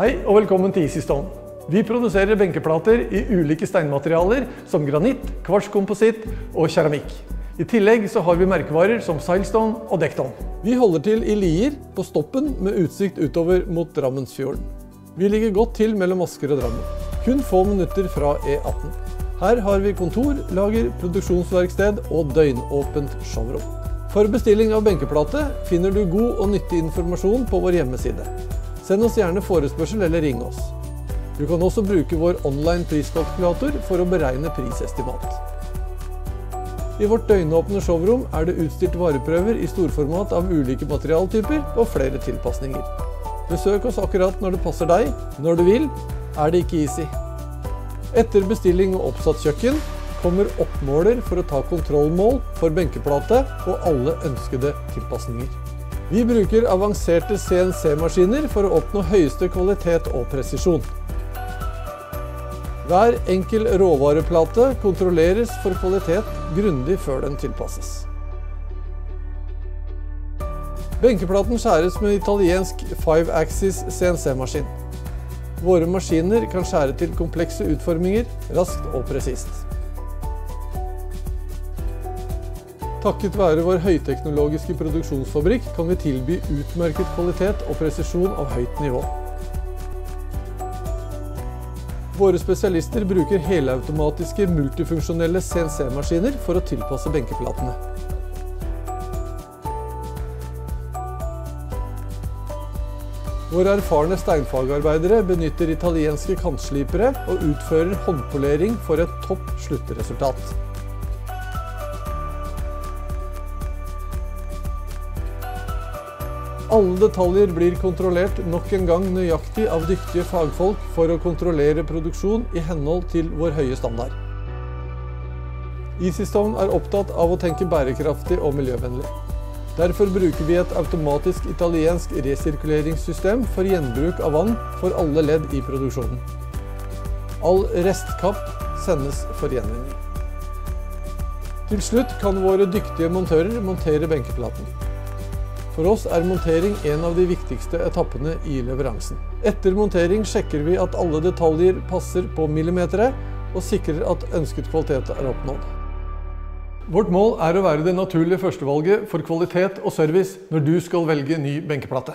Hei og velkommen til EasyStone. Vi produserer benkeplater i ulike steinmaterialer som granitt, kvarskompositt og keramikk. I tillegg så har vi merkevarer som Silestone og Dekton. Vi holder til i Lier, på Stoppen med utsikt utover mot Drammensfjorden. Vi ligger godt til mellom Asker og Drammen. Kun få minutter fra E18. Her har vi kontor, lager, produksjonsverksted og døgnåpent showrom. For bestilling av benkeplate finner du god og nyttig informasjon på vår hjemmeside. Send oss gjerne forespørsel eller ring oss. Du kan også bruke vår online priskalkulator for å beregne prisestimat. I vårt døgnåpne showrom er det utstilt vareprøver i storformat av ulike materialtyper og flere tilpasninger. Besøk oss akkurat når det passer deg. Når du vil, er det ikke easy. Etter bestilling og oppsatt kjøkken kommer oppmåler for å ta kontrollmål for benkeplate og alle ønskede tilpasninger. Vi bruker avanserte CNC-maskiner for å oppnå høyeste kvalitet og presisjon. Hver enkel råvareplate kontrolleres for kvalitet grundig før den tilpasses. Benkeplaten skjæres med italiensk 5-axis CNC-maskin. Våre maskiner kan skjære til komplekse utforminger raskt og presist. Takket være vår høyteknologiske produksjonsfabrikk kan vi tilby utmerket kvalitet og presisjon av høyt nivå. Våre spesialister bruker helautomatiske multifunksjonelle CNC-maskiner for å tilpasse benkeplatene. Våre erfarne steinfagarbeidere benytter italienske kantslipere og utfører håndpolering for et topp sluttresultat. Alle detaljer blir kontrollert nok en gang nøyaktig av dyktige fagfolk for å kontrollere produksjon i henhold til vår høye standard. EasyStone er opptatt av å tenke bærekraftig og miljøvennlig. Derfor bruker vi et automatisk italiensk resirkuleringssystem for gjenbruk av vann for alle ledd i produksjonen. All restkapp sendes for gjenvinning. Til slutt kan våre dyktige montører montere benkeplaten. For oss er montering en av de viktigste etappene i leveransen. Etter montering sjekker vi at alle detaljer passer på millimeteret, og sikrer at ønsket kvalitet er oppnådd. Vårt mål er å være det naturlige førstevalget for kvalitet og service når du skal velge ny benkeplate.